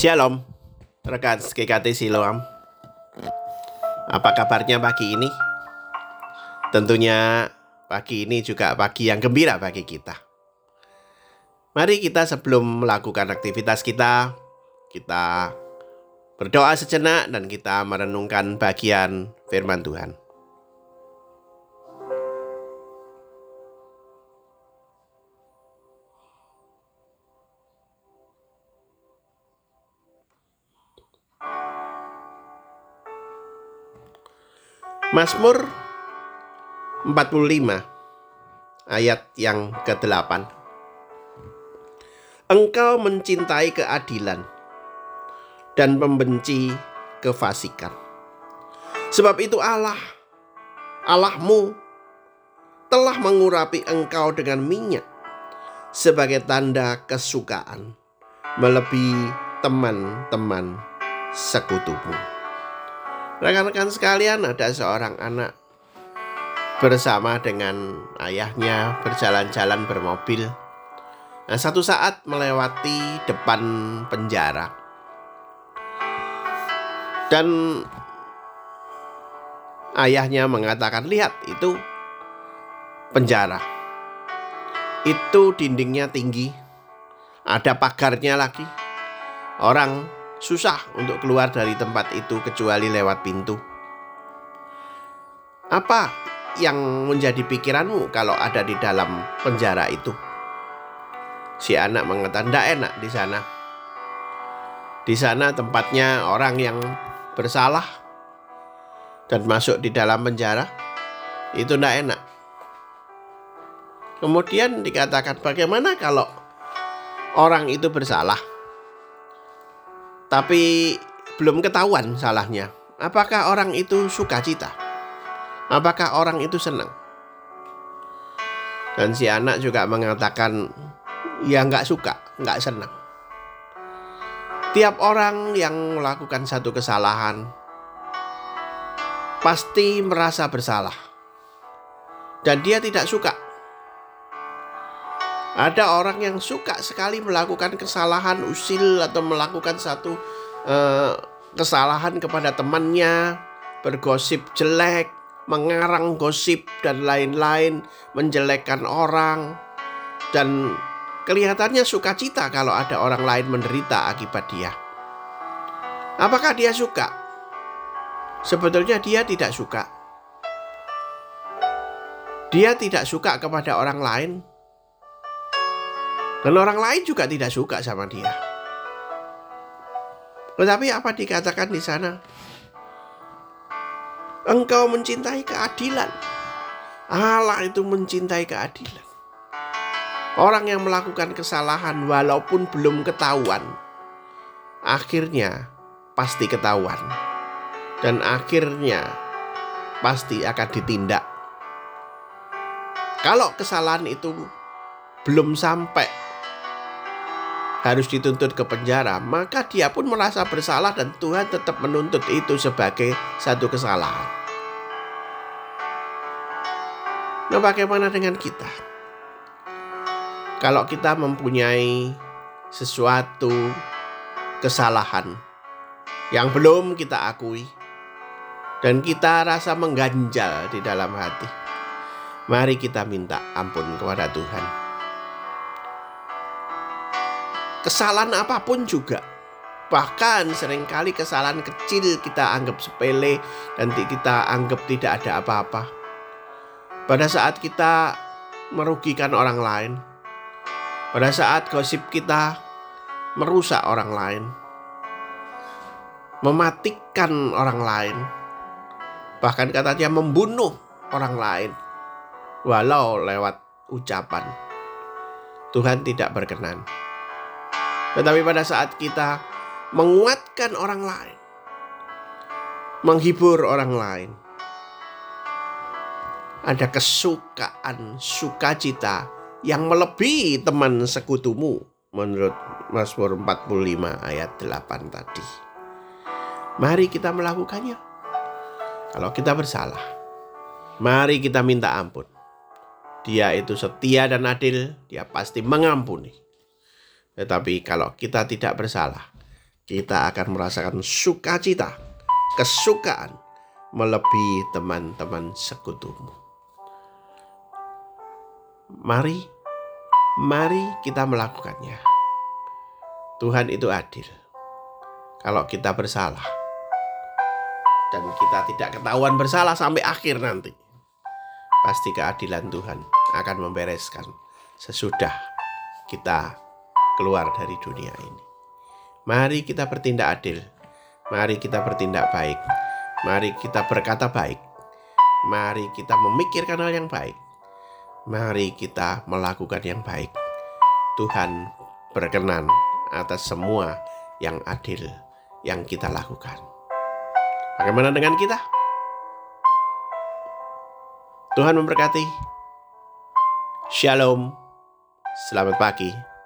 Shalom, rekan GKT Siloam. Apa kabarnya pagi ini? Tentunya pagi ini juga pagi yang gembira bagi kita. Mari kita sebelum melakukan aktivitas kita, kita berdoa sejenak dan kita merenungkan bagian firman Tuhan. Mazmur 45 ayat yang ke-8 Engkau mencintai keadilan dan membenci kefasikan. Sebab itu Allah, Allahmu telah mengurapi engkau dengan minyak sebagai tanda kesukaan melebihi teman-teman sekutumu. Rekan-rekan sekalian, ada seorang anak bersama dengan ayahnya berjalan-jalan bermobil. Nah, satu saat melewati depan penjara. Dan ayahnya mengatakan, "Lihat, itu penjara. Itu dindingnya tinggi. Ada pagarnya lagi. Orang susah untuk keluar dari tempat itu kecuali lewat pintu. Apa yang menjadi pikiranmu kalau ada di dalam penjara itu? Si anak mengatakan, tidak enak di sana. Di sana tempatnya orang yang bersalah dan masuk di dalam penjara. Itu tidak enak. Kemudian dikatakan bagaimana kalau orang itu bersalah? Tapi belum ketahuan salahnya. Apakah orang itu sukacita? Apakah orang itu senang? Dan si anak juga mengatakan, ya nggak suka, nggak senang. Tiap orang yang melakukan satu kesalahan pasti merasa bersalah, dan dia tidak suka. Ada orang yang suka sekali melakukan kesalahan usil atau melakukan satu uh, kesalahan kepada temannya, bergosip jelek, mengarang gosip dan lain-lain, menjelekkan orang dan kelihatannya sukacita kalau ada orang lain menderita akibat dia. Apakah dia suka? Sebetulnya dia tidak suka. Dia tidak suka kepada orang lain, dan orang lain juga tidak suka sama dia. Tetapi apa dikatakan di sana? Engkau mencintai keadilan. Allah itu mencintai keadilan. Orang yang melakukan kesalahan walaupun belum ketahuan, akhirnya pasti ketahuan. Dan akhirnya pasti akan ditindak. Kalau kesalahan itu belum sampai harus dituntut ke penjara, maka dia pun merasa bersalah dan Tuhan tetap menuntut itu sebagai satu kesalahan. Nah, bagaimana dengan kita? Kalau kita mempunyai sesuatu kesalahan yang belum kita akui dan kita rasa mengganjal di dalam hati, mari kita minta ampun kepada Tuhan kesalahan apa pun juga. Bahkan sering kali kesalahan kecil kita anggap sepele dan kita anggap tidak ada apa-apa. Pada saat kita merugikan orang lain, pada saat gosip kita merusak orang lain, mematikan orang lain, bahkan katanya membunuh orang lain, walau lewat ucapan. Tuhan tidak berkenan. Tetapi pada saat kita menguatkan orang lain, menghibur orang lain, ada kesukaan, sukacita yang melebihi teman sekutumu menurut Mazmur 45 ayat 8 tadi. Mari kita melakukannya. Kalau kita bersalah, mari kita minta ampun. Dia itu setia dan adil, dia pasti mengampuni. Tetapi kalau kita tidak bersalah, kita akan merasakan sukacita, kesukaan melebihi teman-teman sekutumu. Mari, mari kita melakukannya. Tuhan itu adil. Kalau kita bersalah dan kita tidak ketahuan bersalah sampai akhir nanti, pasti keadilan Tuhan akan membereskan sesudah kita keluar dari dunia ini. Mari kita bertindak adil. Mari kita bertindak baik. Mari kita berkata baik. Mari kita memikirkan hal yang baik. Mari kita melakukan yang baik. Tuhan berkenan atas semua yang adil yang kita lakukan. Bagaimana dengan kita? Tuhan memberkati. Shalom. Selamat pagi.